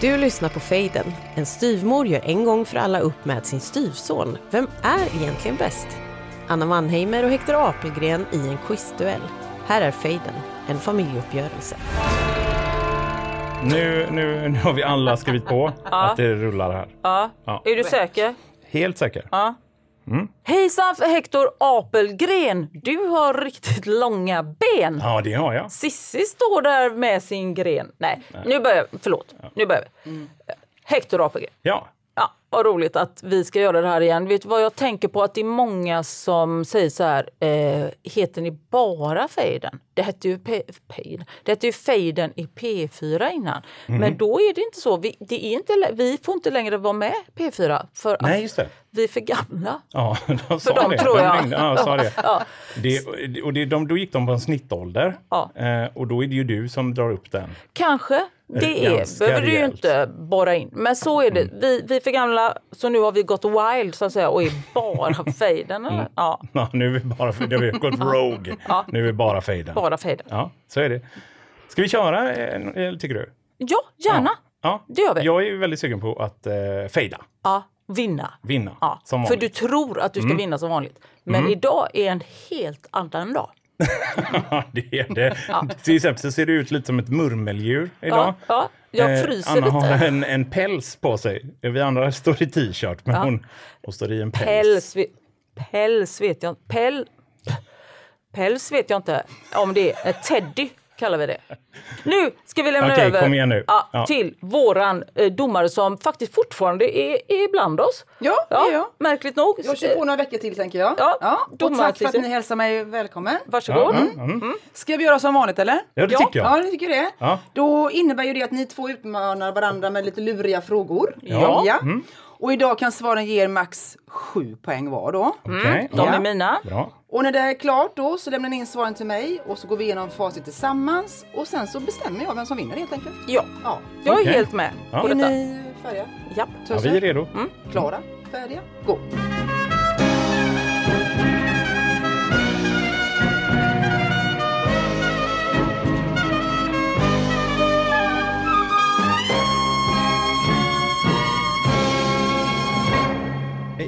Du lyssnar på Fejden. En styvmor gör en gång för alla upp med sin styvson. Vem är egentligen bäst? Anna Mannheimer och Hector Apelgren i en quizduell. Här är Fejden, en familjeuppgörelse. Nu, nu, nu har vi alla skrivit på att det rullar här. Ja. Ja. Är du säker? Helt säker. Ja. Hejsan för Hector Apelgren! Du har riktigt långa ben. Ja, det har jag. Sissi står där med sin gren. Nej, nu börjar vi. Förlåt. Nu börjar vi. Hector Apelgren. Ja. Ja, vad roligt att vi ska göra det här igen. Vet du vad jag tänker på? Att det är många som säger så här, eh, heter ni bara Fejden? Det hette ju, P- Fejden. det hette ju Fejden i P4 innan. Mhm. Men då är det inte så. Vi, det är inte, vi får inte längre vara med P4 för att Nej, just det. vi är för gamla. Ja, de sa dem det. tror De jag. ringde- Ja, sa det. Ja. det och det, de, då gick de på en snittålder. Ja. Eh, och då är det ju du som drar upp den. Kanske. Det är, Ganska behöver du ju inte borra in. Men så är det. Mm. Vi, vi är för gamla så nu har vi gått wild så att säga och är bara fejden. Mm. Ja, Ja, nu är vi bara, det har vi gått rogue. Ja. Nu är vi bara fejden. bara fejden. Ja, så är det. Ska vi köra, eh, eller tycker du? Ja, gärna. Ja. Det gör vi. Jag är väldigt sugen på att eh, fejda, Ja, vinna. vinna. Ja, för du tror att du ska vinna som vanligt. Men idag är en helt annan dag. Ja, det är det. Till exempel så ser det ut lite som ett murmeldjur idag. Ja, ja, jag Eh, fryser Anna lite. har en, en päls på sig. Vi andra står i t-shirt, men hon, hon står i en päls. Päls, päls vet jag inte. Päl, päls vet jag inte om det är. Ett teddy kallar vi det. Nu ska vi lämna Okej, över kom igen nu. Ja, Ja. till våran eh, domare som faktiskt fortfarande är, är bland oss. Ja, det är jag. Märkligt nog. Jag kör på några veckor till tänker jag. Ja, och domare tack för att ni hälsar mig välkommen. Varsågod. Ska vi göra som vanligt eller? Ja, det Ja. tycker jag. Ja, ni tycker det? Ja. Då innebär ju det att ni två utmanar varandra med lite luriga frågor. Ja. Och idag kan svaren ge er max sju poäng var då. Okej, De ja. är mina. Bra. Och när det är klart då så lämnar ni in svaren till mig och så går vi igenom facit tillsammans och sen så bestämmer jag vem som vinner helt enkelt. Ja, Ja. jag är Okej. helt med Ja. på Är ni färdiga? Ja. Ja, vi är redo. Klara? Färdiga? Gå!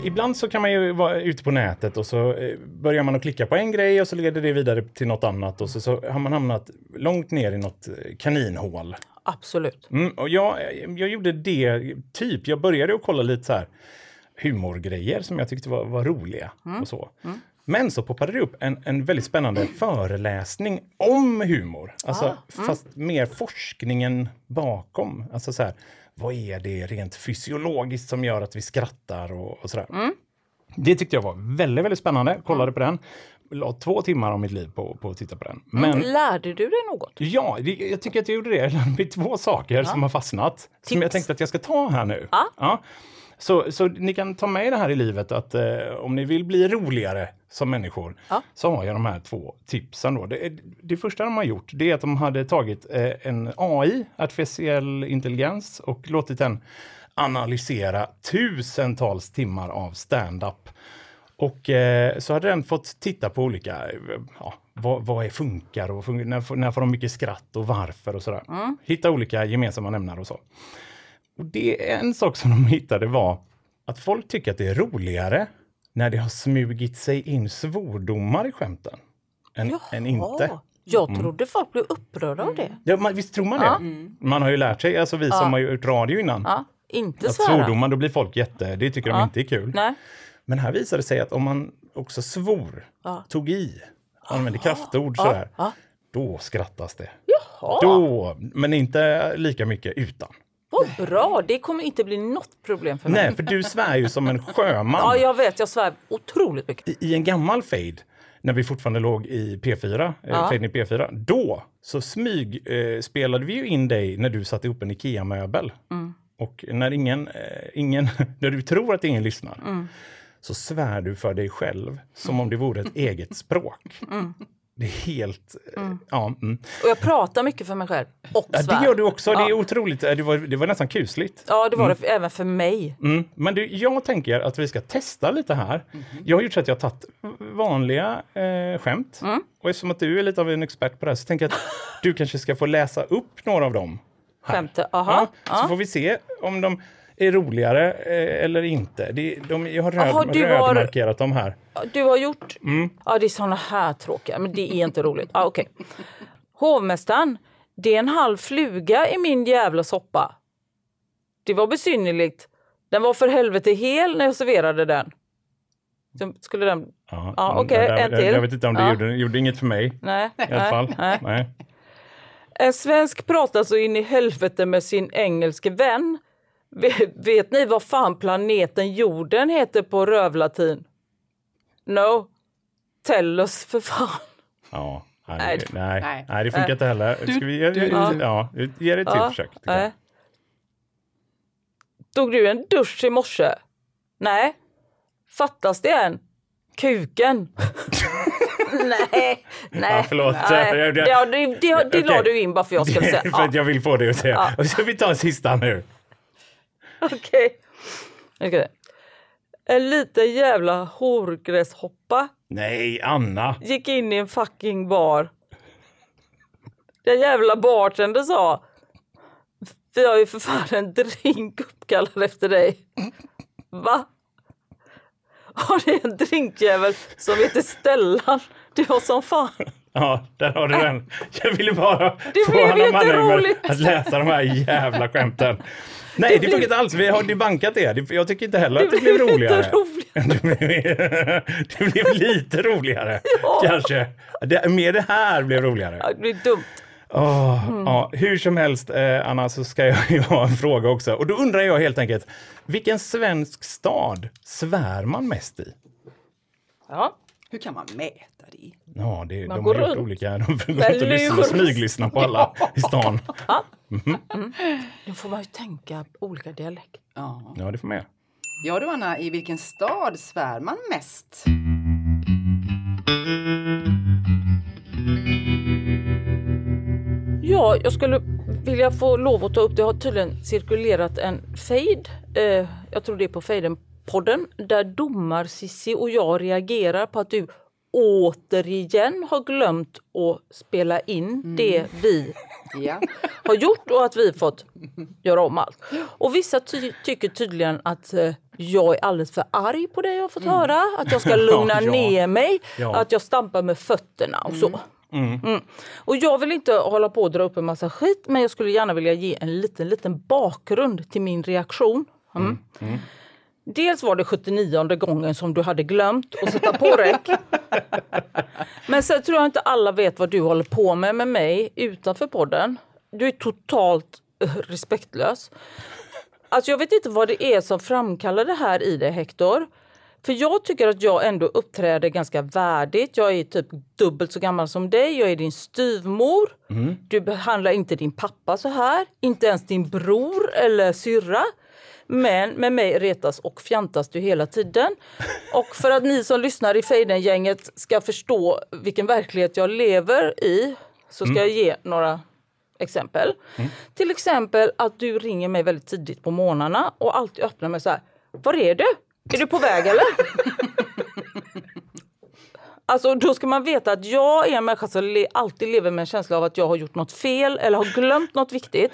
Ibland så kan man ju vara ute på nätet och så eh, börjar man att klicka på en grej och så leder det vidare till något annat och så, så har man hamnat långt ner i något eh, kaninhål. Absolut. Mm, och jag, jag gjorde det, typ, jag började att kolla lite så här humorgrejer som jag tyckte var, var roliga och så. Men så poppade det upp en, en väldigt spännande föreläsning om humor. Alltså, fast mer forskningen bakom. Alltså så här, vad är det rent fysiologiskt som gör att vi skrattar och, och sådär. Det tyckte jag var väldigt, väldigt spännande. Kollade på den. La två timmar av mitt liv på, på att titta på den. Men Lärde du dig något? Ja, det, jag tycker att jag gjorde det. Jag lärde mig två saker som har fastnat. Som jag tänkte att jag ska ta här nu. Ja. Så, så ni kan ta med det här i livet att eh, om ni vill bli roligare som människor Ja. så har jag de här två tipsen. Då. Det, det första de har gjort det är att de hade tagit eh, en AI, artificiell intelligens, och låtit den analysera tusentals timmar av stand-up. Och eh, så hade den fått titta på olika, ja, vad, vad är funkar och fun- när, får- när får de mycket skratt och varför och sådär. Hitta olika gemensamma nämnare och så. Och det är en sak som de hittade var att folk tycker att det är roligare när det har smugit sig in svordomar i skämten. Än, än inte. Ja. Jag trodde folk blev upprörda av det. Ja, man, visst tror man det? Man har ju lärt sig, alltså vi som har gjort radio innan, Ja. Inte att svära. svordomar, då blir folk jätte, det tycker de Ja. inte är kul. Nej. Men här visade det sig att om man också svor, Ja. tog i, använde kraftord sådär, ja. då skrattas det. Jaha, Då, men inte lika mycket utan. Vad bra. Det kommer inte bli något problem för mig. Nej, för du svär ju som en sjöman. Ja, jag vet. Jag svär otroligt mycket. I, I en gammal fade, när vi fortfarande låg i P4, eh, Ja. I P4, då så smyg eh, spelade vi ju in dig när du satte upp en IKEA-möbel. Mm. Och när ingen, eh, ingen, när du tror att ingen lyssnar, Mm. så svär du för dig själv som om det vore ett eget språk. Mm. Det är helt... eh, Ja, mm. Och jag pratar mycket för mig själv och ja, det gör du också. Det är Ja. otroligt. Eh, Det var, det var nästan kusligt. Ja, det var det även för mig. Mm. Men du, jag tänker att vi ska testa lite här. Jag har gjort så att jag har tagit vanliga eh, skämt. Och eftersom att du är lite av en expert på det här så tänker jag att du kanske ska få läsa upp några av dem. Skämtet, aha. Ja, så får vi se om de är roligare eh, eller inte. Det, de, jag har röd, Jaha, du har- rödmarkerat dem här. Du har gjort... Mm. Ja, det är såna här tråkiga, men det är inte roligt. Ja, okej. Hovmästaren, det är en halv fluga i min jävla soppa. Det var besynnerligt. Den var för helvete hel när jag serverade den. Så Skulle den... Ja, Ja, okej, där- en till. Jag vet inte om det Ja. gjorde, gjorde inget för mig. Nej. I alla fall. Nej. Nej. En svensk pratar så in i helvete med sin engelske vän. Vet, ni vad fan planeten jorden heter på rövlatin? No. Tell us för fan. Ja. Nej, Nej. det- nej, nej. Nej. det funkar inte heller. Ska vi ge, du- ja. Ja, ge det ett till försök. nej. Tog du en dusch i morse? Nej. Fattas det en? Kuken. nej, nej. Ja, förlåt. Nej. Ja, det det, det la Okej. du in bara för jag skulle säga. för att Ja, jag vill få det att säga. Ja. Och så vi tar en sista nu. Okej. Okej. En liten jävla horgräshoppa Nej, Anna. gick in i en fucking bar. Den jävla bartender sa Vi har ju för fan en drink uppkallad efter dig. Va? Har ni en drinkjävel som heter Stellan? Det var som fan. Ja, där har du den. Jag ville bara Det få blev Anna Mannheimer roligt. att läsa de här jävla skämten. Nej, det, funkar inte alls. Vi har debankat det. Det- Jag tycker inte heller att det blev blev roligare. roligt. Det blev, det blev lite roligare, Ja. kanske. Det, mer det här blev roligare. Ja, Det blir dumt. Åh, Mm. ja, hur som helst, eh, Anna, så ska jag ju ha en fråga också. Och då undrar jag helt enkelt, vilken svensk stad svär man mest i? Ja. Hur kan man mäta Man Ja, det, de har går gjort runt olika. De får gå med runt och lyssna, lur. smyglyssna på alla i stan. Nu får man ju tänka olika dialekt. Ja. Ja, det får man göra. ja du Anna, i vilken stad svär man mest? Ja, jag skulle vilja få lov att ta upp, det har tydligen cirkulerat en fejd, eh, jag tror det är på Fejden-podden, där domar Sissi och jag reagerar på att du återigen har glömt att spela in det vi Ja. har gjort och att vi fått göra om allt. Och vissa ty tycker tydligen att eh, jag är alldeles för arg på det jag har fått höra, att jag ska lugna Ja, ja. ner mig, att jag stampar med fötterna och så. Mm. Och jag vill inte hålla på och dra upp en massa skit men jag skulle gärna vilja ge en liten, liten bakgrund till min reaktion. Mm. Dels var det 79 gången som du hade glömt att sätta på räck. Men sen tror jag inte alla vet vad du håller på med med mig utanför podden. Du är totalt eh, respektlös. Alltså jag vet inte vad det är som framkallar det här i dig Hector. För jag tycker att jag ändå uppträder ganska värdigt. Jag är typ dubbelt så gammal som dig. Jag är din styvmor. Du behandlar inte din pappa så här. Inte ens din bror eller syrra. Men med mig retas och fjantas du hela tiden. Och för att ni som lyssnar i Fejden-gänget ska förstå vilken verklighet jag lever i så ska jag ge några exempel. Till exempel att du ringer mig väldigt tidigt på morgnarna och alltid öppnar med så här. Var är du? Är du på väg eller? Alltså då ska man veta att jag är en människa som alltid lever med en känsla av att jag har gjort något fel eller har glömt något viktigt.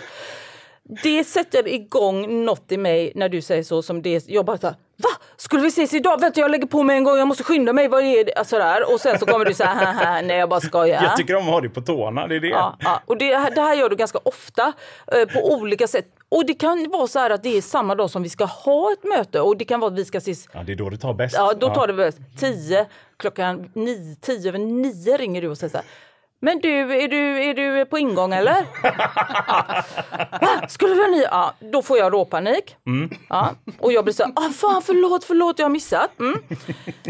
Det sätter igång något i mig när du säger så som det. Jag bara så här, va? Skulle vi ses idag? Vänta jag lägger på mig en gång, jag måste skynda mig. Vad är det? Alltså där. Och sen så kommer du säga haha, nej jag bara skojar. Jag tycker om att ha det på tårna, det är det. Ja, ja. Och det, här- det här gör du ganska ofta eh, på olika sätt. Och det kan vara så här att det är samma dag som vi ska ha ett möte och det kan vara att vi ska ses Ja, det är då det tar bäst. Ja, då tar det bäst. Tio, klockan nio, tio över nio ringer du och säger så här. Men du, är du, är du på ingång eller? Va? Skulle väl ni? Ja, då får jag råpanik. Ja. Och jag blir så här, ah, fan förlåt, förlåt, jag har missat. Mm.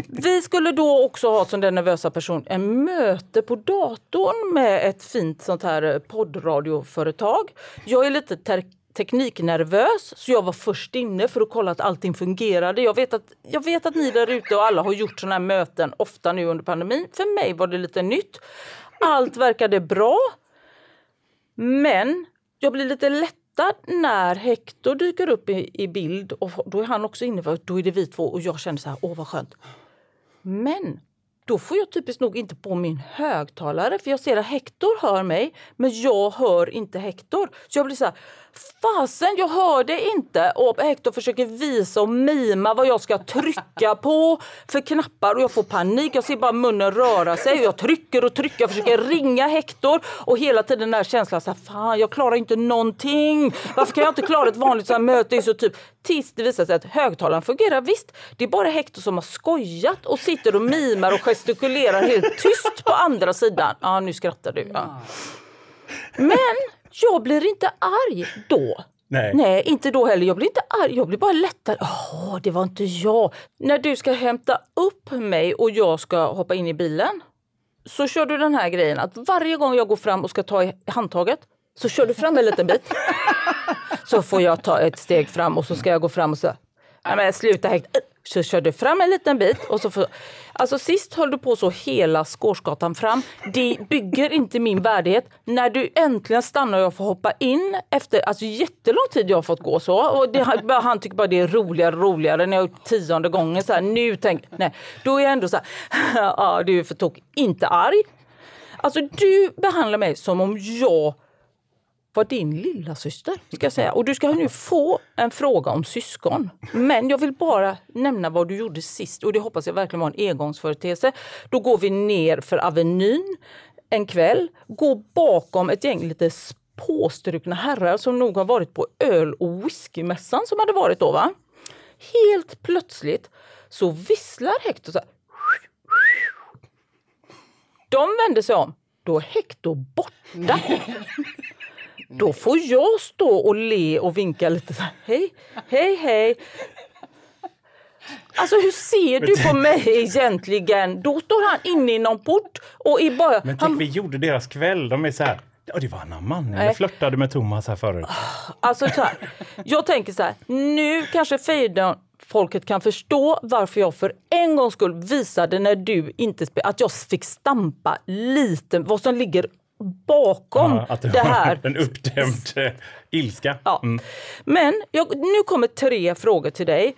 Vi skulle då också ha som den nervösa person en möte på datorn med ett fint sånt här eh, poddradioföretag. Jag är lite ter- tekniknervös så jag var först inne för att kolla att allting fungerade. Jag vet att, jag vet att ni där ute och alla har gjort såna här möten ofta nu under pandemin. För mig var det lite nytt. Allt verkade bra. Men jag blir lite lättad när Hector dyker upp i, i bild och då är han också inne för då är det vi två och jag känner så här, åh vad skönt. Men då får jag typiskt nog inte på min högtalare för jag ser att Hector hör mig men jag hör inte Hector. Så jag blir så här, fasen jag hör det inte! Och Hector försöker visa och mima vad jag ska trycka på för knappar och jag får panik. Jag ser bara munnen röra sig och jag trycker och trycker. Jag försöker ringa Hector och hela tiden den här känslan så här, fan jag klarar inte någonting. Varför kan jag inte klara ett vanligt så här möte? Så typ tills det visar sig att högtalaren fungerar visst. Det är bara Hector som har skojat och sitter och mimar och gestikulerar helt tyst på andra sidan. Ja, nu skrattar du. Ja. Men jag blir inte arg då. Nej. Nej, inte då heller. Jag blir inte arg, jag blir bara lättad. Åh, det var inte jag. När du ska hämta upp mig och jag ska hoppa in i bilen så kör du den här grejen att varje gång jag går fram och ska ta i handtaget så kör du fram en liten bit. Så får jag ta ett steg fram och så ska jag gå fram och så Nej men sluta häkt. Så kör du fram en liten bit och så får... Alltså sist höll du på så hela Skårsgatan fram. Det bygger inte min värdighet. När du äntligen stannar och jag får hoppa in efter alltså jättelång tid jag har fått gå så. Och det, han tycker bara det är roligare och roligare när jag tionde gången så här. Nu tänk, nej. Då är jag ändå så här, ja du är för tok, inte arg. Alltså du behandlar mig som om jag var din lilla syster ska jag säga. Och du ska nu få en fråga om syskon. Men jag vill bara nämna vad du gjorde sist och det hoppas jag verkligen var en engångsföreteelse. Då går vi ner för Avenyn en kväll, går bakom ett gäng lite påstrukna herrar som nog har varit på öl och whiskymässan som hade varit då va. Helt plötsligt så visslar Hector så här. De vände sig om. Då är Hector borta. Då får jag stå och le och vinka lite så här, hej, hej, hej. Alltså hur ser du på mig egentligen? Då står han inne i någon port och i bara... Men tänk, han, vi gjorde deras kväll. De är så här. Ja, det var Anna Manning. Jag flörtade med Thomas här förut. alltså så här, jag tänker så här, nu kanske fejden folket kan förstå varför jag för en gångs skull visade när du inte spelade, att jag fick stampa lite vad som ligger bakom Ja, att det det här. En uppdämd eh, ilska. Ja. Men jag, nu kommer tre frågor till dig.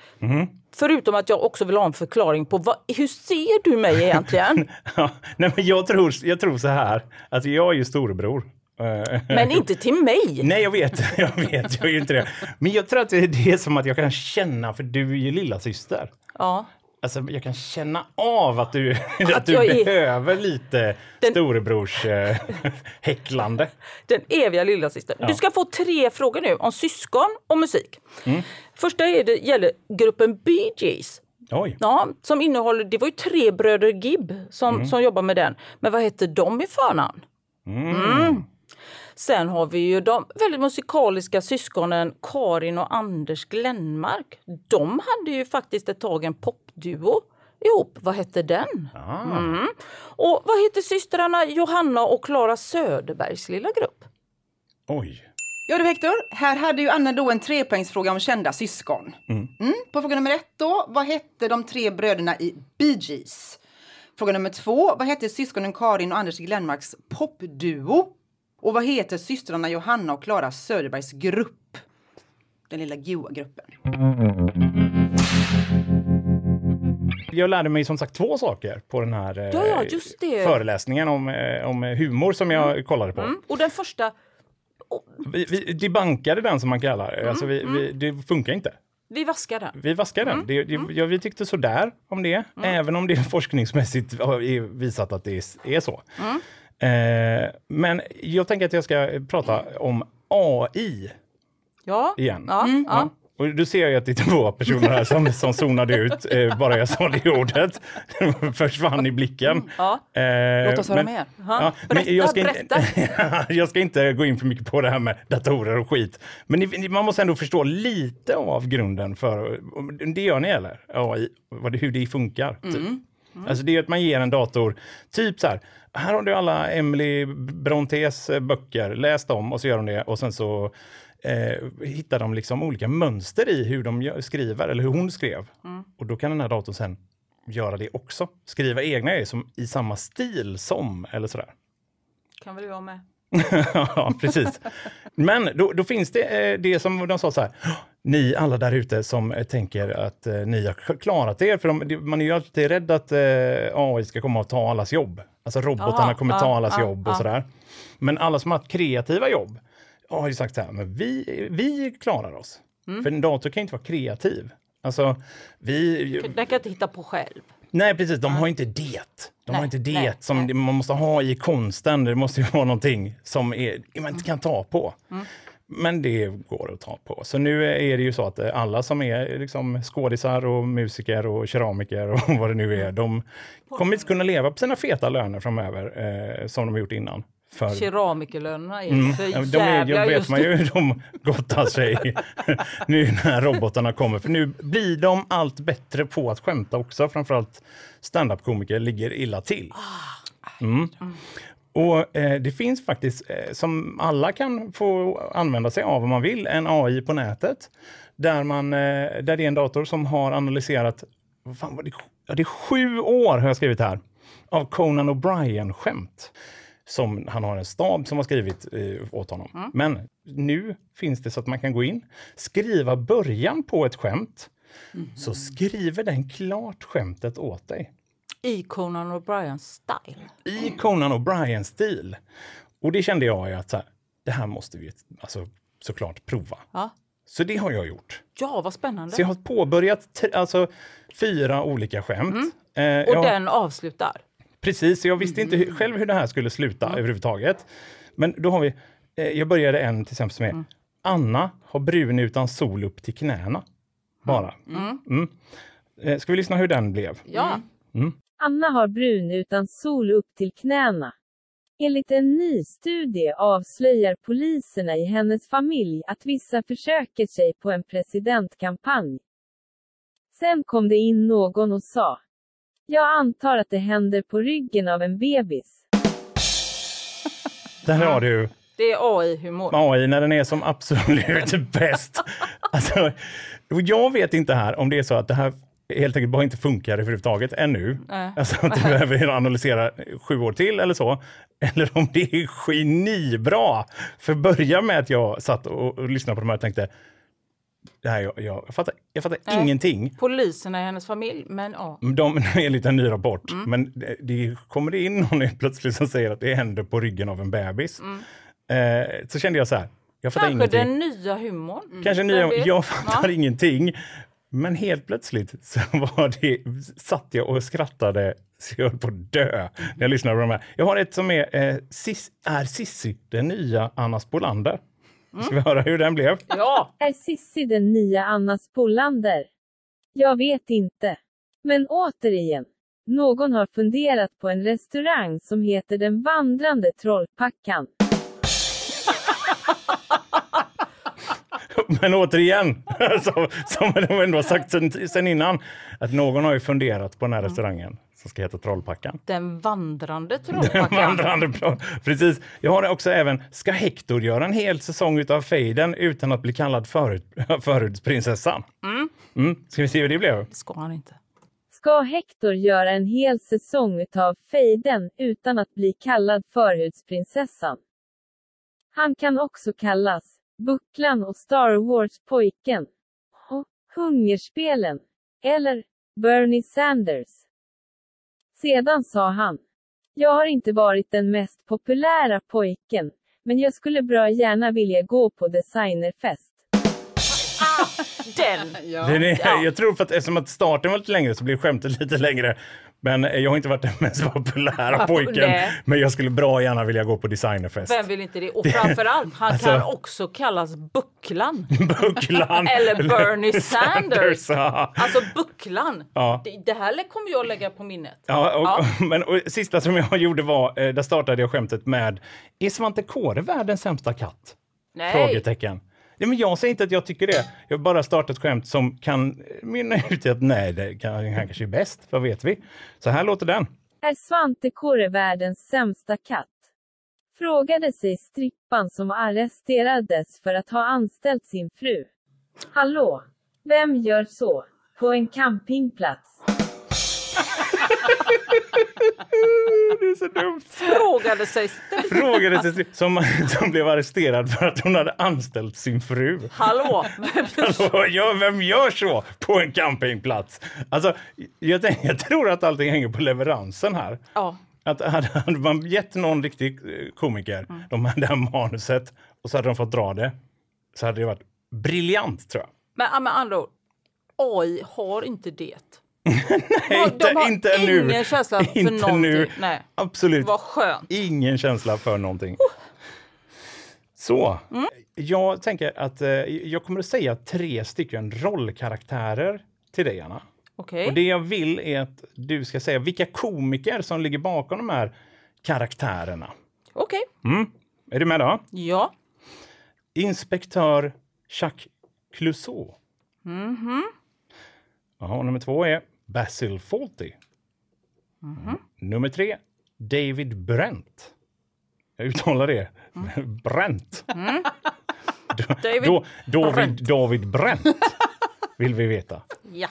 Förutom att jag också vill ha en förklaring på vad, hur ser du mig egentligen? Ja, nej, men jag, tror, jag tror så här. Alltså, jag är ju storebror. Eh, Men inte till mig. Nej, jag vet. Jag vet, jag är ju inte det. Men jag tror att det är som att jag kan känna, för du är ju lilla syster. Ja. Alltså, jag kan känna av att du, att du jag är- behöver lite Den- storebrors eh, häcklande. Den eviga lilla syster. Du ska få tre frågor nu om syskon och musik. Första är det, gäller gruppen Bee Gees. Oj. Ja, som innehåller, det var ju tre bröder Gibb som, som jobbar med den. Men vad hette de i förnamn? Mm. Sen har vi ju de väldigt musikaliska syskonen Karin och Anders Glenmark. De hade ju faktiskt ett tag en popduo ihop. Vad hette den? Mm. Och vad heter systrarna Johanna och Klara Söderbergs lilla grupp? Oj. Ja du Hector, här hade ju Anna då en trepoängsfråga om kända syskon. Mm. På fråga nummer ett då, vad hette de tre bröderna i Bee Gees? Fråga nummer två, vad hette syskonen Karin och Anders Glenmarks popduo? Och vad heter systrarna Johanna och Klara Söderbergs grupp? Den lilla goa gruppen. Jag lärde mig som sagt två saker på den här eh, Ja, föreläsningen om, eh, om humor som jag kollade på. Och den första, Vi, vi debankade den som man kallar det. Alltså vi, vi, det funkar inte. vi vaskar den. Vi vaskar den. Det, det, ja, vi tyckte sådär om det, även om det forskningsmässigt har är visat att det är, är så. Eh, men jag tänker att jag ska prata om AI Ja. igen. Ja, ja. Och då ser jag att det är två personer här som, som zonade ut, eh, bara jag sa det ordet. Försvann i blicken. Ja. Eh, Låt oss höra men- mer. Ja, men Berätta, jag, ska berätta. Inte, jag ska inte gå in för mycket på det här med datorer och skit. Men ni, ni, man måste ändå förstå lite av grunden för, det gör ni eller? AI, vad det, hur det funkar. Typ. Alltså det är att man ger en dator, typ så här, här har du alla Emily Brontes eh, böcker, läs dem och så gör de det och sen så eh, hittar de liksom olika mönster i hur de skriver eller hur hon skrev. Och då kan den här datorn sen göra det också. Skriva egna grejer som, i samma stil som eller sådär. Kan väl jag med. ja, precis. Men då, då finns det eh, det som de sa så här. Ni alla där ute som eh, tänker att eh, ni har klarat er. För de, man är ju alltid rädd att AI ska komma och ta allas jobb. Alltså robotarna Aha, kommer ta allas jobb och sådär. Men alla som har haft kreativa jobb har ju sagt så här, men vi, vi klarar oss. Mm. För en dator kan inte vara kreativ. Alltså, vi, Den kan inte hitta på själv. Nej, precis. De har inte det. De har Nej, inte det nej, som nej. man måste ha i konsten. Det måste ju vara någonting som är, man inte kan ta på. Mm. Men det går att ta på. Så nu är det ju så att eh, alla som är liksom skådisar och musiker och keramiker och vad det nu Mm. är, de kommer inte kunna leva på sina feta löner framöver eh, som de har gjort innan. För Keramikerlönerna är Mm. för De jävla jag vet man ju hur de gottar sig nu när robotarna kommer. För nu blir de allt bättre på att skämta också. Framförallt standup-komiker ligger illa till. Mm. Och eh, det finns faktiskt, eh, som alla kan få använda sig av om man vill, en AI på nätet. Där, man, eh, där det är en dator som har analyserat, vad fan var det, ja, det är sju år har jag skrivit här, av Conan O'Brien-skämt som han har en stab som har skrivit eh, åt honom. Men nu finns det så att man kan gå in, skriva början på ett skämt, så skriver den klart skämtet åt dig i Conan O'Brien style. i Conan O'Brien-stil. Och det kände jag att så här, det här måste vi alltså, såklart prova. Ja. Så det har jag gjort. ja, vad spännande. Så jag har påbörjat alltså, fyra olika skämt. Eh, Mm. Och jag- den avslutar. Precis, jag visste inte hur, själv hur det här skulle sluta överhuvudtaget. Men då har vi, eh, jag började en till exempel som är Anna har brun utan sol upp till knäna. Bara. Mm. Eh, ska vi lyssna hur den blev? Ja. Anna har brun utan sol upp till knäna. Enligt en ny studie avslöjar poliserna i hennes familj att vissa försöker sig på en presidentkampanj. Sen kom det in någon och sa. Jag antar att det händer på ryggen av en bebis. Där har du Det är AI-humor. AI när den är som absolut bäst. Alltså, jag vet inte här om det är så att det här helt enkelt bara inte funkar överhuvudtaget ännu. Nej. Alltså att du behöver analysera sju år till eller så. Eller om det är genibra. För börja med att jag satt och, och lyssnade på de här och tänkte här, jag, jag, jag fattar, jag fattar Nej. ingenting. Poliserna i hennes familj, men ja. De är en ny rapport, Mm. men det, det kommer det in någon plötsligt som säger att det händer på ryggen av en bebis. Eh, så kände jag så här, jag fattar Mm. Kanske ingenting. den nya humorn. Kanske Vem nya, vet? jag fattar Ja. ingenting. Men helt plötsligt så var det, satt jag och skrattade så jag höll på att dö när jag lyssnade på de här. Jag har ett som är, eh, Sis, är Sissi den nya Anna Spolander? Ska vi höra hur den blev? Ja, Är Sissi den nya Anna Spolander? Jag vet inte. Men återigen. Någon har funderat på en restaurang som heter Den vandrande trollpackan. Men återigen, så, som de ändå har sagt sen, sen innan, att någon har ju funderat på den här restaurangen som ska heta Trollpackan. den vandrande Den trollpackan. vandrande pro- Precis. Jag har också även, ska Hector göra en hel säsong utav Fejden utan att bli kallad förut, förhudsprinsessan? Mm. Ska vi se hur det blev? Det ska han inte. Ska Hector göra en hel säsong utav Fejden utan att bli kallad förhudsprinsessan? Han kan också kallas Bucklan och Star Wars-pojken. Och Hungerspelen. Eller Bernie Sanders. Sedan sa han. Jag har inte varit den mest populära pojken, men jag skulle bra gärna vilja gå på designerfest. Den! Ja. Den är, Ja. Jag tror för att eftersom att starten var lite längre så blir skämtet lite längre. Men eh, jag har inte varit den mest populära pojken. Men jag skulle bra gärna vilja gå på designerfest. Vem vill inte det? Och framförallt, han Alltså- kan också kallas Bucklan. Bucklan. Eller Bernie Sanders. ja. Alltså Bucklan. Ja. Det, det här kommer jag lägga på minnet. Ja, och, Ja. Men, och, sista som jag gjorde var, eh, där startade jag skämtet med, är Svante Kåre världens sämsta katt? Nej. Frågetecken. Nej, men jag säger inte att jag tycker det. Jag har bara startat ett skämt som kan mynna ut i att nej, det kan, han kanske är bäst. Vad vet vi? Så här låter den. Är Svante Kåre världens sämsta katt? Frågade sig strippan som arresterades för att ha anställt sin fru. Hallå? Vem gör så? På en campingplats? Det är så dumt. Frågade sig Frågade sig, som, som blev arresterad för att hon hade anställt sin fru. Hallå? Alltså, ja, vem gör så på en campingplats? Alltså, jag, tänk, jag tror att allting hänger på leveransen här. Ja. Att hade, man gett någon riktig eh, komiker Mm. de det här manuset och så hade de fått dra det så hade det varit briljant tror jag. Men med andra ord, AI har inte det. Nej, De- de har inte nu. ingen känsla för inte någonting. Nu. Nej. Absolut Vad skönt. ingen känsla för någonting. Så, Mm. jag tänker att eh, jag kommer att säga tre stycken rollkaraktärer till dig, Anna. Okej. Och det jag vill är att du ska säga vilka komiker som ligger bakom de här karaktärerna. Okej. Är du med då? Ja. Inspektör Jacques Clouseau. Mhm. Jaha, och nummer två är Basil Fawlty. Mhm. Nummer tre, David Brent. Jag uttalar det. Brent. Då, Mm. David då, David, Brent. David Brent vill vi veta. Ja.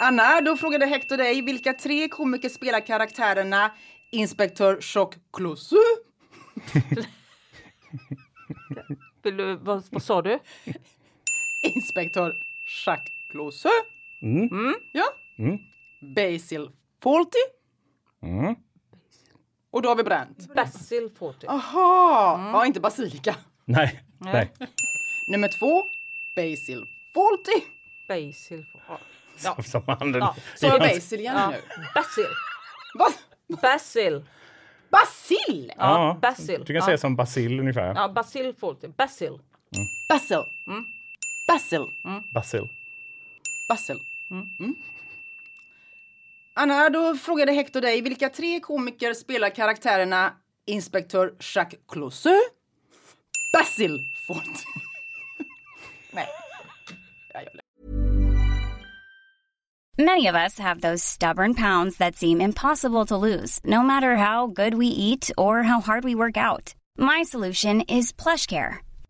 Anna, då frågade Hector dig vilka tre komiker spelar karaktärerna Inspektör Chock du, vad, vad sa du? Inspektör Jacques Clouseau, Mm. ja, Mm. Basil Fawlty Mm. och David Brandt. Basil Fawlty. Aha, ja inte basilika. Nej, nej. Nummer två, Basil Fawlty. Basil Fawlty. Ja. Som handen. Ja, Så Ja. Basil igen Ja. nu. Basil. Vad? Basil. Basil? Ja, Basil. Du kan ja. säga som Basil ungefär. Ja, Basil Fawlty. Basil. Basil. Basil. Basil. Basil. Mm. Anna, då frågade Hector dig vilka tre komiker spelar karaktärerna Inspektör Jacques Clouseau, Basil Fawlty. Nej. Many of us have those stubborn pounds that seem impossible to lose, no matter how good we eat or how hard we work out. My solution is PlushCare.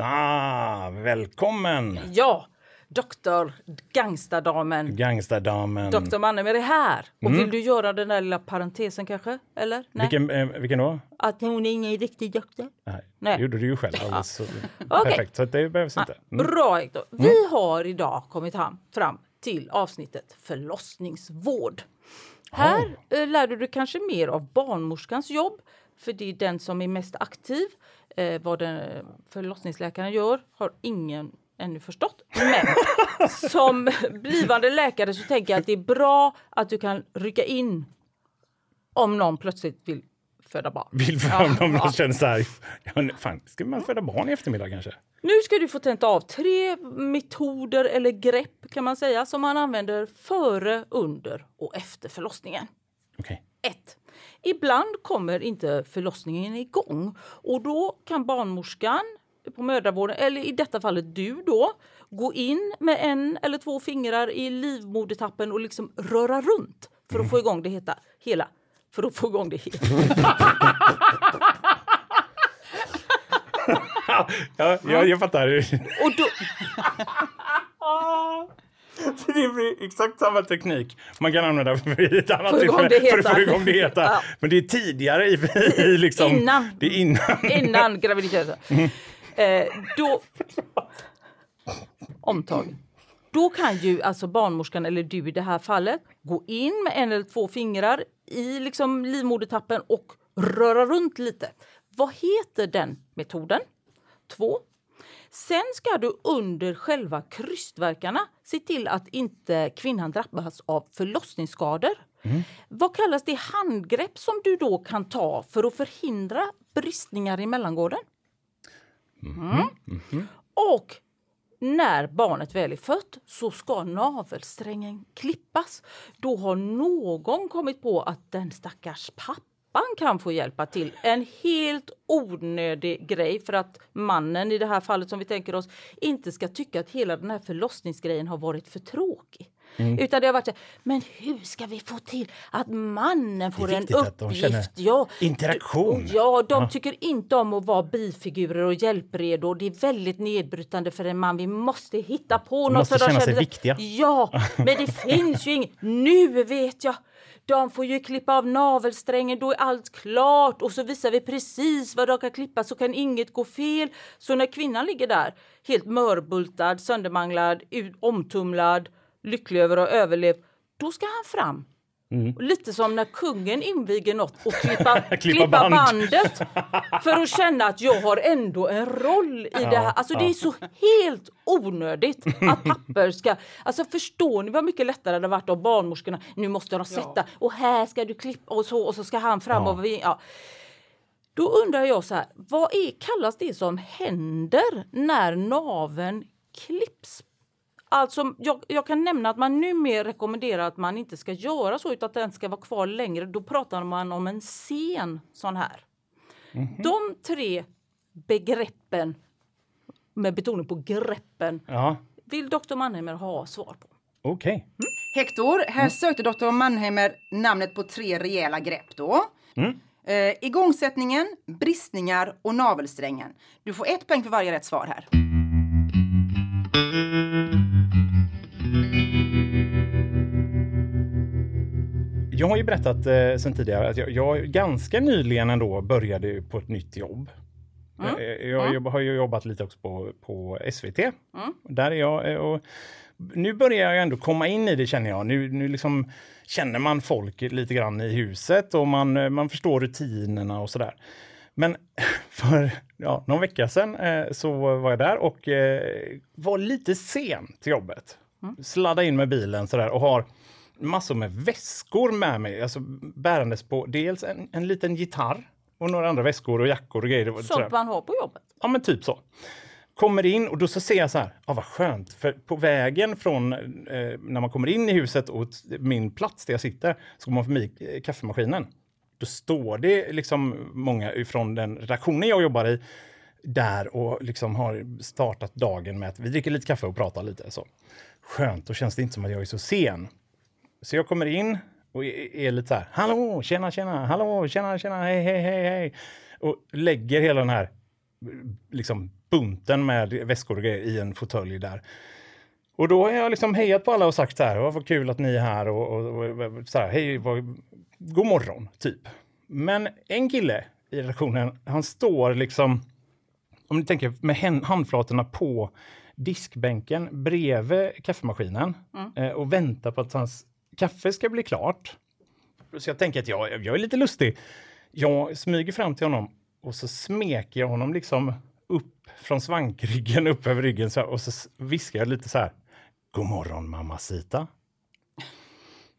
Ah, välkommen! Ja, doktor Gangstadamen. Gangsterdamen. Doktor Mannemer är här. Och Mm. vill du göra den där lilla parentesen kanske? Eller? Nej. Vilken, eh, vilken då? Att hon är ingen riktig doktor? Nej, Nej. det gjorde du ju själv. Alldeles så-. Perfekt, så att det behövs inte. Mm. Bra Hector. Vi har idag kommit ham- fram till avsnittet förlossningsvård. Här eh, lär du dig kanske mer av barnmorskans jobb, för det är den som är mest aktiv. Eh, vad den eh, förlossningsläkaren gör har ingen ännu förstått. Men som blivande läkare så tänker jag att det är bra att du kan rycka in om någon plötsligt vill föda barn. Vill för Ja, om de ja. känner så här, ja, fan, ska man föda barn i eftermiddag kanske? Nu ska du få tenta av tre metoder eller grepp kan man säga som man använder före, under och efter förlossningen. Okej. 1. Ibland kommer inte förlossningen igång och då kan barnmorskan på mödravården, eller i detta fallet du då, gå in med en eller två fingrar i livmodertappen och liksom röra runt för att få igång det heta, hela. För att få igång det hela. ja, jag, jag fattar. Och då, Så det blir exakt samma teknik man kan använda för ett annat tillfälle för att få igång det heta. Ja. Men det är tidigare i, i liksom... Innan. Det är innan. innan graviditeten. Eh, då... Omtag. Då kan ju alltså barnmorskan, eller du i det här fallet, gå in med en eller två fingrar i liksom livmodertappen och röra runt lite. Vad heter den metoden? Två. Sen ska du under själva krystverkarna se till att inte kvinnan drabbas av förlossningsskador. Vad kallas det handgrepp som du då kan ta för att förhindra bristningar i mellangården? Mm. Och när barnet väl är fött så ska navelsträngen klippas. Då har någon kommit på att den stackars pappan kan få hjälpa till. En helt onödig grej för att mannen i det här fallet som vi tänker oss inte ska tycka att hela den här förlossningsgrejen har varit för tråkig. Utan det har varit så men hur ska vi få till att mannen får en de uppgift? ja, interaktion. Ja, de tycker inte om att vara bifigurer och hjälpredo. Det är väldigt nedbrytande för en man. Vi måste hitta på något. måste så de känna sig känner- viktiga. Ja, men det finns ju inget. Nu vet jag. De får ju klippa av navelsträngen, då är allt klart och så visar vi precis vad de kan klippa så kan inget gå fel. Så när kvinnan ligger där helt mörbultad, söndermanglad, omtumlad, lycklig över att ha överlevt, då ska han fram. Och Lite som när kungen inviger något och klippa, klippa, band. bandet för att känna att jag har ändå en roll i det här. Alltså det är så helt onödigt att papper ska... Alltså förstår ni vad mycket lättare det hade varit av barnmorskorna? Nu måste de sätta och här ska du klippa och så och så ska han fram och vi, ja. Då undrar jag så här, vad är, kallas det som händer när naven klipps? Alltså, jag, jag kan nämna att man numera rekommenderar att man inte ska göra så utan att den ska vara kvar längre. Då pratar man om en sen sån här. De tre begreppen, med betoning på greppen, Ja, vill doktor Mannheimer ha svar på. okej. Hector, här sökte Dr. Mannheimer namnet på tre rejäla grepp då. Eh, igångsättningen, bristningar och navelsträngen. Du får ett poäng för varje rätt svar här. Jag har ju berättat eh, sen tidigare att jag, jag ganska nyligen ändå började på ett nytt jobb. Eh, Jag, jobb- har ju jobbat lite också på, på SVT. Där är jag. eh, Och nu börjar jag ändå komma in i det känner jag. Nu, nu liksom känner man folk lite grann i huset och man, eh, man förstår rutinerna och sådär. Men för ja, någon vecka sedan eh, så var jag där och eh, var lite sen till jobbet. Sladda in med bilen sådär och har massor med väskor med mig. Alltså bärandes på dels en, en liten gitarr och några andra väskor och jackor och grejer. Sånt man har på jobbet. Ja, men typ så. Kommer in och då så ser jag så här, ja vad skönt, för på vägen från eh, när man kommer in i huset och min plats där jag sitter, så går man förbi eh, kaffemaskinen. Då står det liksom många från den redaktionen jag jobbar i där och liksom har startat dagen med att vi dricker lite kaffe och pratar lite. Så. Skönt, då känns det inte som att jag är så sen. Så jag kommer in och är lite så här, hallå, tjena, tjena, hallå, tjena, tjena, hej, hej, hej, hej. Och lägger hela den här liksom bunten med väskor och grejer i en fåtölj där. Och då har jag liksom hejat på alla och sagt så här, "Vad kul att ni är här och, och, och så här, hej, vad, god morgon, typ. Men en kille i redaktionen, han står liksom, om ni tänker med handflatorna på diskbänken bredvid kaffemaskinen eh, och väntar på att hans kaffe ska bli klart. Så jag tänker att jag, jag är lite lustig. Jag smyger fram till honom och så smeker jag honom liksom upp från svankryggen upp över ryggen så här, och så viskar jag lite så här. God morgon mamacita.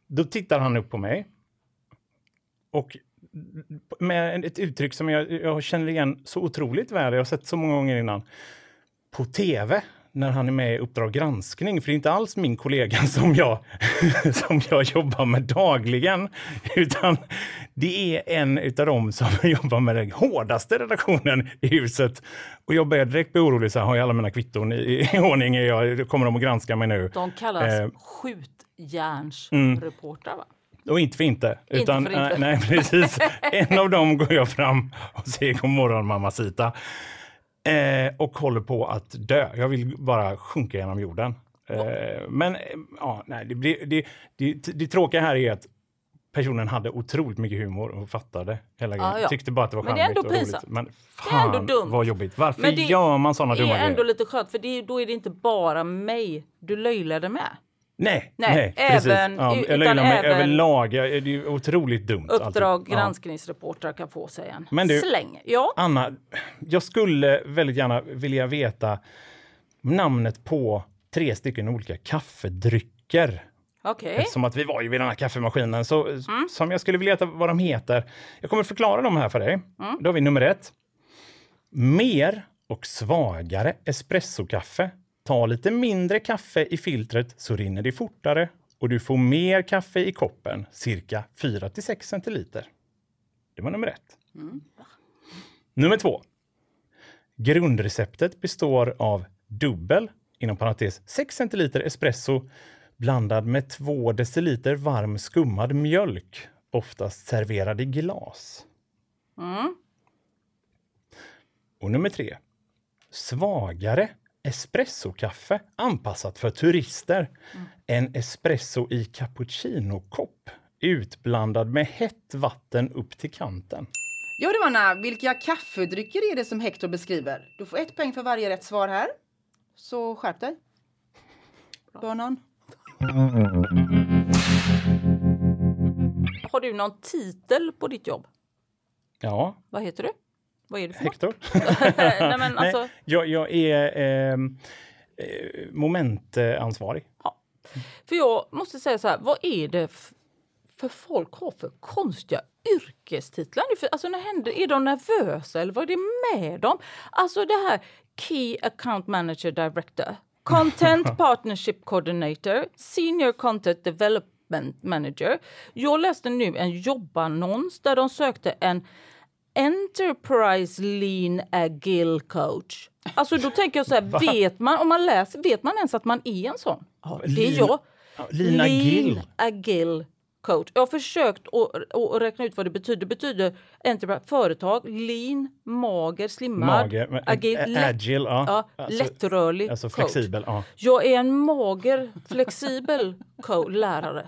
Då tittar han upp på mig. Och med ett uttryck som jag, jag känner igen så otroligt väl, jag har sett så många gånger innan. På tv, när han är med i Uppdrag granskning, för det är inte alls min kollega som jag, som jag jobbar med dagligen, utan det är en av dem som jobbar med den hårdaste redaktionen i huset. Och jag börjar direkt bli orolig, så här, har jag alla mina kvitton i, i ordning? Är Jag, kommer de att granska mig nu? De kallas Eh, skjutjärnsreportrar va? Och inte för inte. Inte utan, för inte. Nej, nej, precis. En av dem går jag fram och säger god morgon mamacita. Eh, och håller på att dö. Jag vill bara sjunka genom jorden. Eh, men eh, ja, nej, det, blir, det, det, det tråkiga här är att personen hade otroligt mycket humor och fattade hela grejen. Ja, ja. Tyckte bara att det var det charmigt och roligt. Men Det är fan ändå dumt. vad jobbigt. Varför det gör man sådana Det dumma är ändå grejer? lite skönt för det, då är det inte bara mig du löjlade med. Nej, Nej, nej, även- precis. Ja, utan jag mig även- överlag. Det är ju otroligt dumt. Uppdrag alltid. Ja. granskningsreportrar kan få sig en Men du- släng. Ja, Anna, jag skulle väldigt gärna vilja veta namnet på tre stycken olika kaffedrycker. okej. Eftersom att vi var ju vid den här kaffemaskinen. Så, Mm. Som jag skulle vilja veta vad de heter. Jag kommer förklara dem här för dig. Mm. Då har vi nummer ett. Mer och svagare espressokaffe. Ta lite mindre kaffe i filtret så rinner det fortare och du får mer kaffe i koppen, cirka 4 till 6 centiliter. Det var nummer ett. Nummer två. Grundreceptet består av dubbel, inom parentes 6 centiliter espresso blandad med 2 deciliter varm skummad mjölk, oftast serverad i glas. Och nummer tre. Svagare espressokaffe anpassat för turister. En espresso i cappuccinokopp utblandad med hett vatten upp till kanten. Ja du Anna, vilka kaffedrycker är det som Hector beskriver? Du får ett poäng för varje rätt svar här. Så skärp dig. Börnan. Har du någon titel på ditt jobb? Ja, Vad heter du? Vad är du för? Hector. Nej, men alltså, Nej, jag, jag är ehm, eh, momentansvarig. för jag måste säga så här, vad är det för folk har för konstiga yrkestitlar alltså när händer, är de nervösa eller vad är det med dem? Alltså det här Key Account Manager Director, Content Partnership Coordinator, Senior Content Development Manager. Jag läste nu en jobbannons där de sökte en Enterprise Lean Agile Coach. Alltså då tänker jag så här, vet man, om man läser, vet man ens att man är en sån? Ja, det är jag. Ja, Lean Agile. Agile Coach. Jag har försökt att, räkna ut vad det betyder. Det betyder enterprise, företag, lean, mager, slimmad, Mage, men- agil, lätt, agile, ja. ja, Alltså- lättrörlig Alltså coach. flexibel, ja. Jag är en mager, flexibel lärare.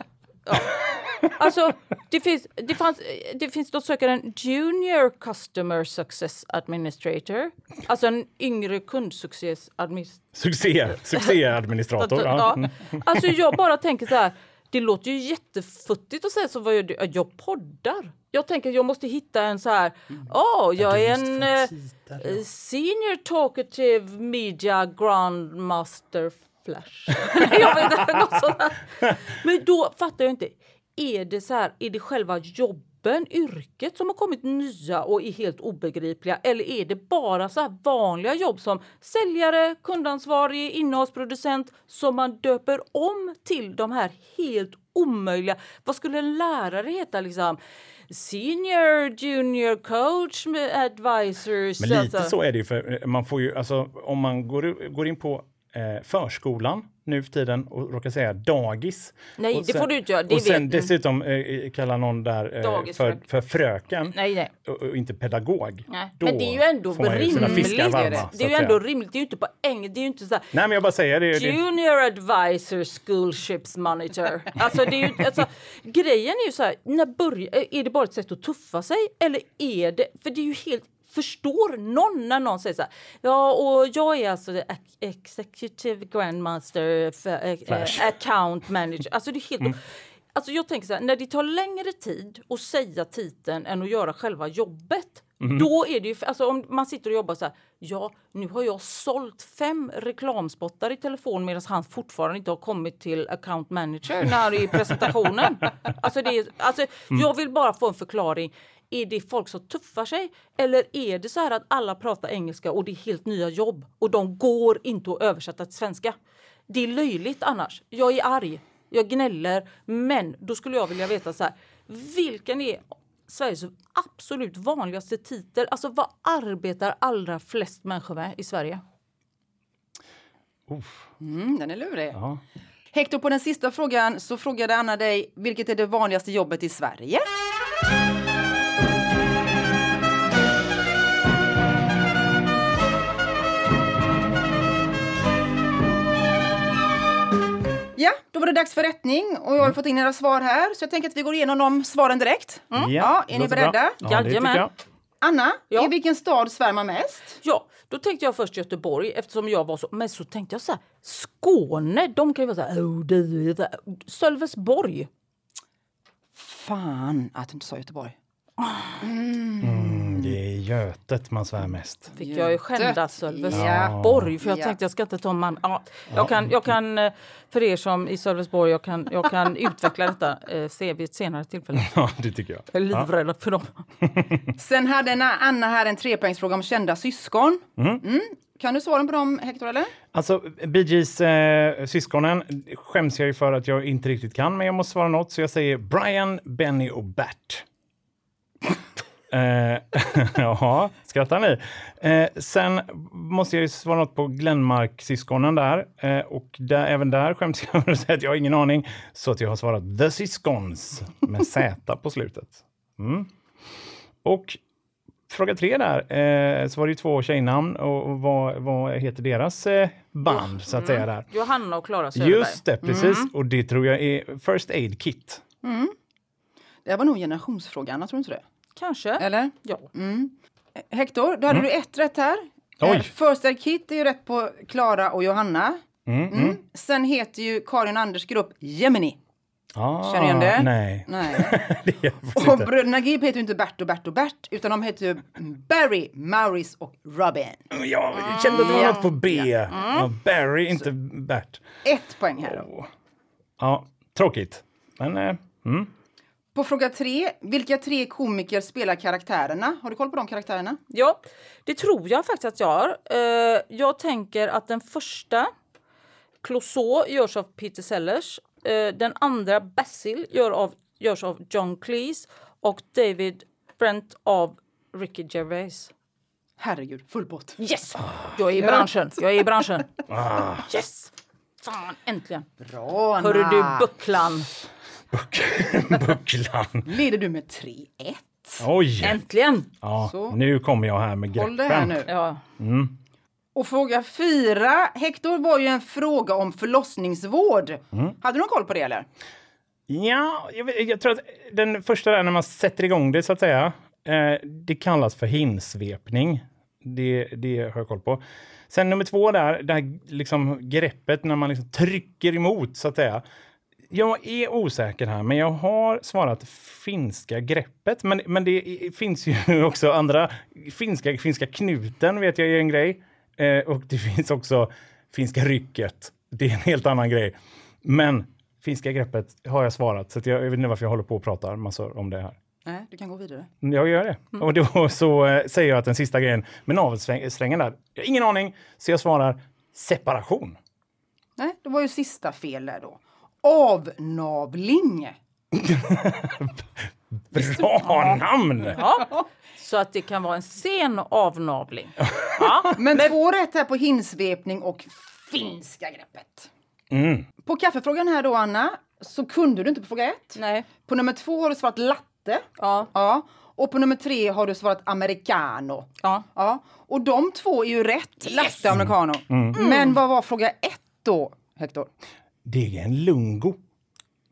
Alltså, det finns, det, fanns, det finns då söker en Junior Customer Success Administrator. Alltså en yngre kundsuccessadministrator. Succé, succéadministrator. Ja. Mm. Alltså jag bara tänker så här, det låter ju jättefuttigt att säga så, vad gör du? Ja, Jag poddar. Jag tänker att jag måste hitta en så här, ja, jag är en eh, senior talkative media grandmaster flash. jag vet inte, något sånt. Men då fattar jag inte, är det så här, är det själva jobben, yrket som har kommit nya och är helt obegripliga? Eller är det bara så här vanliga jobb som säljare, kundansvarig, innehållsproducent som man döper om till de här helt omöjliga. Vad skulle en lärare heta liksom? Senior, junior coach, advisors. Men lite alltså. så är det ju, för man får ju, alltså om man går, går in på eh, förskolan nu för tiden och råkar säga dagis. Nej, och det får du inte göra, det och sen vet- dessutom eh, kalla någon där eh, för, för fröken Nej, nej. och, och inte pedagog. Nej. Då Men det är ju ändå rimligt. varma, det är ju ändå rimligt. Det är ju inte på engelska. Det är ju inte så här, Nej, men jag bara säger det. det Junior advisor schoolships monitor. Alltså, det är ju, alltså, grejen är ju så här, när börjar, är det bara ett sätt att tuffa sig eller är det, för det är ju helt Förstår någon när någon säger så här, ja och jag är alltså executive grandmaster eh, account manager. Alltså det är helt... Alltså jag tänker så här, när det tar längre tid att säga titeln än att göra själva jobbet. Då är det ju, alltså om man sitter och jobbar så här, ja nu har jag sålt fem reklamspottar i telefon medan han fortfarande inte har kommit till account manager när i presentationen. alltså det är, alltså, Jag vill bara få en förklaring. Är det folk som tuffar sig eller är det så här att alla pratar engelska och det är helt nya jobb och de går inte att översätta till svenska? Det är löjligt annars. Jag är arg, jag gnäller, men då skulle jag vilja veta så här. Vilken är Sveriges absolut vanligaste titel? Alltså vad arbetar allra flest människor med i Sverige? Mm, den är lurig. Ja. Hector, på den sista frågan så frågade Anna dig vilket är det vanligaste jobbet i Sverige? Ja, då var det dags för rättning och jag har fått in era svar här så jag tänker att vi går igenom de svaren direkt. Mm. Ja, är ni beredda? Ja, Jajamän. Anna, Ja. i vilken stad svär man mest? Ja, då tänkte jag först Göteborg eftersom jag var så. Men så tänkte jag så här, Skåne, de kan ju vara så här, oh, det det. Sölvesborg. Fan att du inte sa Göteborg. Mm, det är Götet man svär mest. Fick jag ju skända Ja. Sölvesborg för jag Ja. tänkte jag ska inte ta man. Ja, jag, kan, jag kan, eh, för er som i Sölvesborg, jag kan, jag kan utveckla detta eh, vid ett senare tillfälle. Ja, det tycker jag. Jag är livrädd för dem. Sen hade Anna här en trepoängsfråga om kända syskon. Mm. Kan du svara på dem, Hector? Eller? Alltså, Bee Gees eh, syskonen skäms jag ju för att jag inte riktigt kan, men jag måste svara något, så jag säger Brian, Benny och Bert. Eh, Jaha, skrattar ni? Eh, sen måste jag ju svara något på Glenmark-syskonen där. Eh, och där, även där skäms jag för att säga att jag har ingen aning. Så att jag har svarat The Syskons med Z på slutet. Mm. Och fråga tre där, eh, så var det ju två tjejnamn och, och vad, vad heter deras eh, band så att säga där? Johanna och Klara Söderberg. Just det, precis. Och det tror jag är First Aid Kit. Det här var nog en generationsfråga, Anna, tror du inte det? Kanske. Eller? Ja. Hector, då hade du ett rätt här. Oj. Eh, First Aid Kit är ju rätt på Klara och Johanna. Mm. Sen heter ju Karin Anders grupp Gemini. Ah, Känner du igen det? Nej. Nej. det Och inte. bröderna Gibb heter ju inte Bert och Bert och Bert, utan de heter ju Barry, Maurice och Robin. Ja, jag kände att det var något på B. Ja, Barry, inte Bert. Ett poäng här. Ja, tråkigt. Men eh, mm. På fråga tre, vilka tre komiker spelar karaktärerna? Har du koll på de karaktärerna? Ja, det tror jag faktiskt att jag har. Eh, jag tänker att den första, Clouseau, görs av Peter Sellers. Eh, den andra, Basil, gör av, görs av John Cleese. Och David Brent av Ricky Gervais. Herregud, full pott. Yes! Jag är i branschen. Jag är i branschen. Yes! Fan, äntligen. Bra, Anna. Hörru du, bucklan. Bucklan. Leder du med 3-1. Oj! Äntligen! Ja, Så. nu kommer jag här med Håll det här greppen. nu. Ja. Och fråga fyra, Hector, var ju en fråga om förlossningsvård. Mm. Hade du någon koll på det eller? Ja, jag, jag tror att den första där när man sätter igång det så att säga, eh, det kallas för hinsvepning. Det, det har jag koll på. Sen nummer två där, det här liksom greppet när man liksom trycker emot så att säga. Jag är osäker här, men jag har svarat finska greppet. Men, men det finns ju också andra. Finska, finska knuten vet jag är en grej. Eh, och det finns också finska rycket. Det är en helt annan grej. Men finska greppet har jag svarat, så jag, jag vet inte varför jag håller på och pratar massor om det här. Nej, du kan gå vidare. Jag gör det. Och då så eh, säger jag att den sista grejen med navelsträngen där, ingen aning, så jag svarar separation. Nej, det var ju sista fel där då. Avnavling. Bra namn! Ja. Så att det kan vara en sen avnavling. Ja. Men, två rätt här på hinsvepning och finska greppet. Mm. På kaffefrågan här då, Anna, så kunde du inte på fråga ett. Nej. På nummer två har du svarat latte. Ja. Ja. Och på nummer tre har du svarat americano. Ja. Ja. Och de två är ju rätt, latte och americano. Men vad var fråga ett då, Hector? Det är en lungo.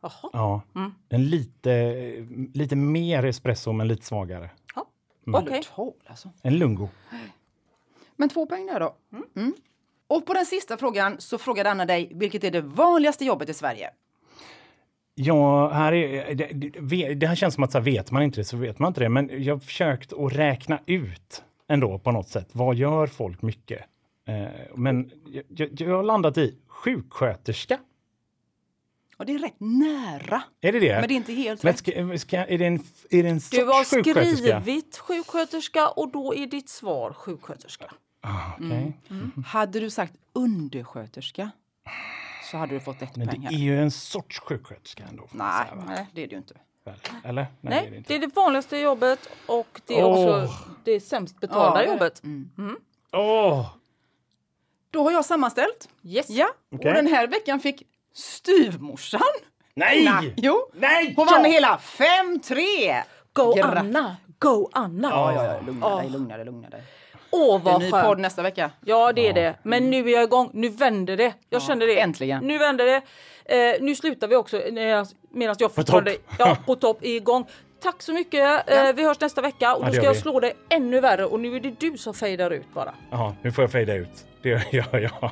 Jaha. Ja. En lite, lite mer espresso, men lite svagare. Ja. Mm. Okej. Tal, alltså. En lungo. Men två poäng där då. Mm. Och på den sista frågan så frågade Anna dig vilket är det vanligaste jobbet i Sverige? Ja, här är, det, det, det här känns som att så här, vet man inte det så vet man inte det. Men jag har försökt att räkna ut ändå på något sätt. Vad gör folk mycket? Eh, men jag, jag, jag har landat i sjuksköterska. Och det är rätt nära. Är det det? Men det är inte helt Men rätt. ska, ska, är det en, är det en Du har sjuksköterska? skrivit sjuksköterska och då är ditt svar sjuksköterska. Ah, okej. Hade du sagt undersköterska så hade du fått ett Men poäng det här. är ju en sorts sjuksköterska ändå. får man Nej, säga, va? nej, det är det ju inte. Väl? Eller? Nej, det är det Nej, inte. det är det vanligaste jobbet och det är Åh. också det sämst betalda Ja, det är det. jobbet. Åh! Då har jag sammanställt. Yes. Ja, Okej. och den här veckan fick styvmorsan. Nej! Nej, jo. Nej! Hon vann med hela 5-3! Go Gra- Anna! Go Anna! Ja, ja, ja, lugna dig, lugna dig, lugna dig. Åh Det är en vad ny skönt! podd nästa vecka. Ja det är det. Men nu är jag igång. Nu vänder det. Jag kände det. äntligen. Nu vänder det. Eh, nu slutar vi också medan medan jag fortfarande ja, på topp är igång. Tack så mycket. Eh, vi hörs nästa vecka och Ja, då det ska gör jag vi. slå det ännu värre och nu är det du som fejdar ut bara. Jaha, nu får jag fejda ut. Det gör jag.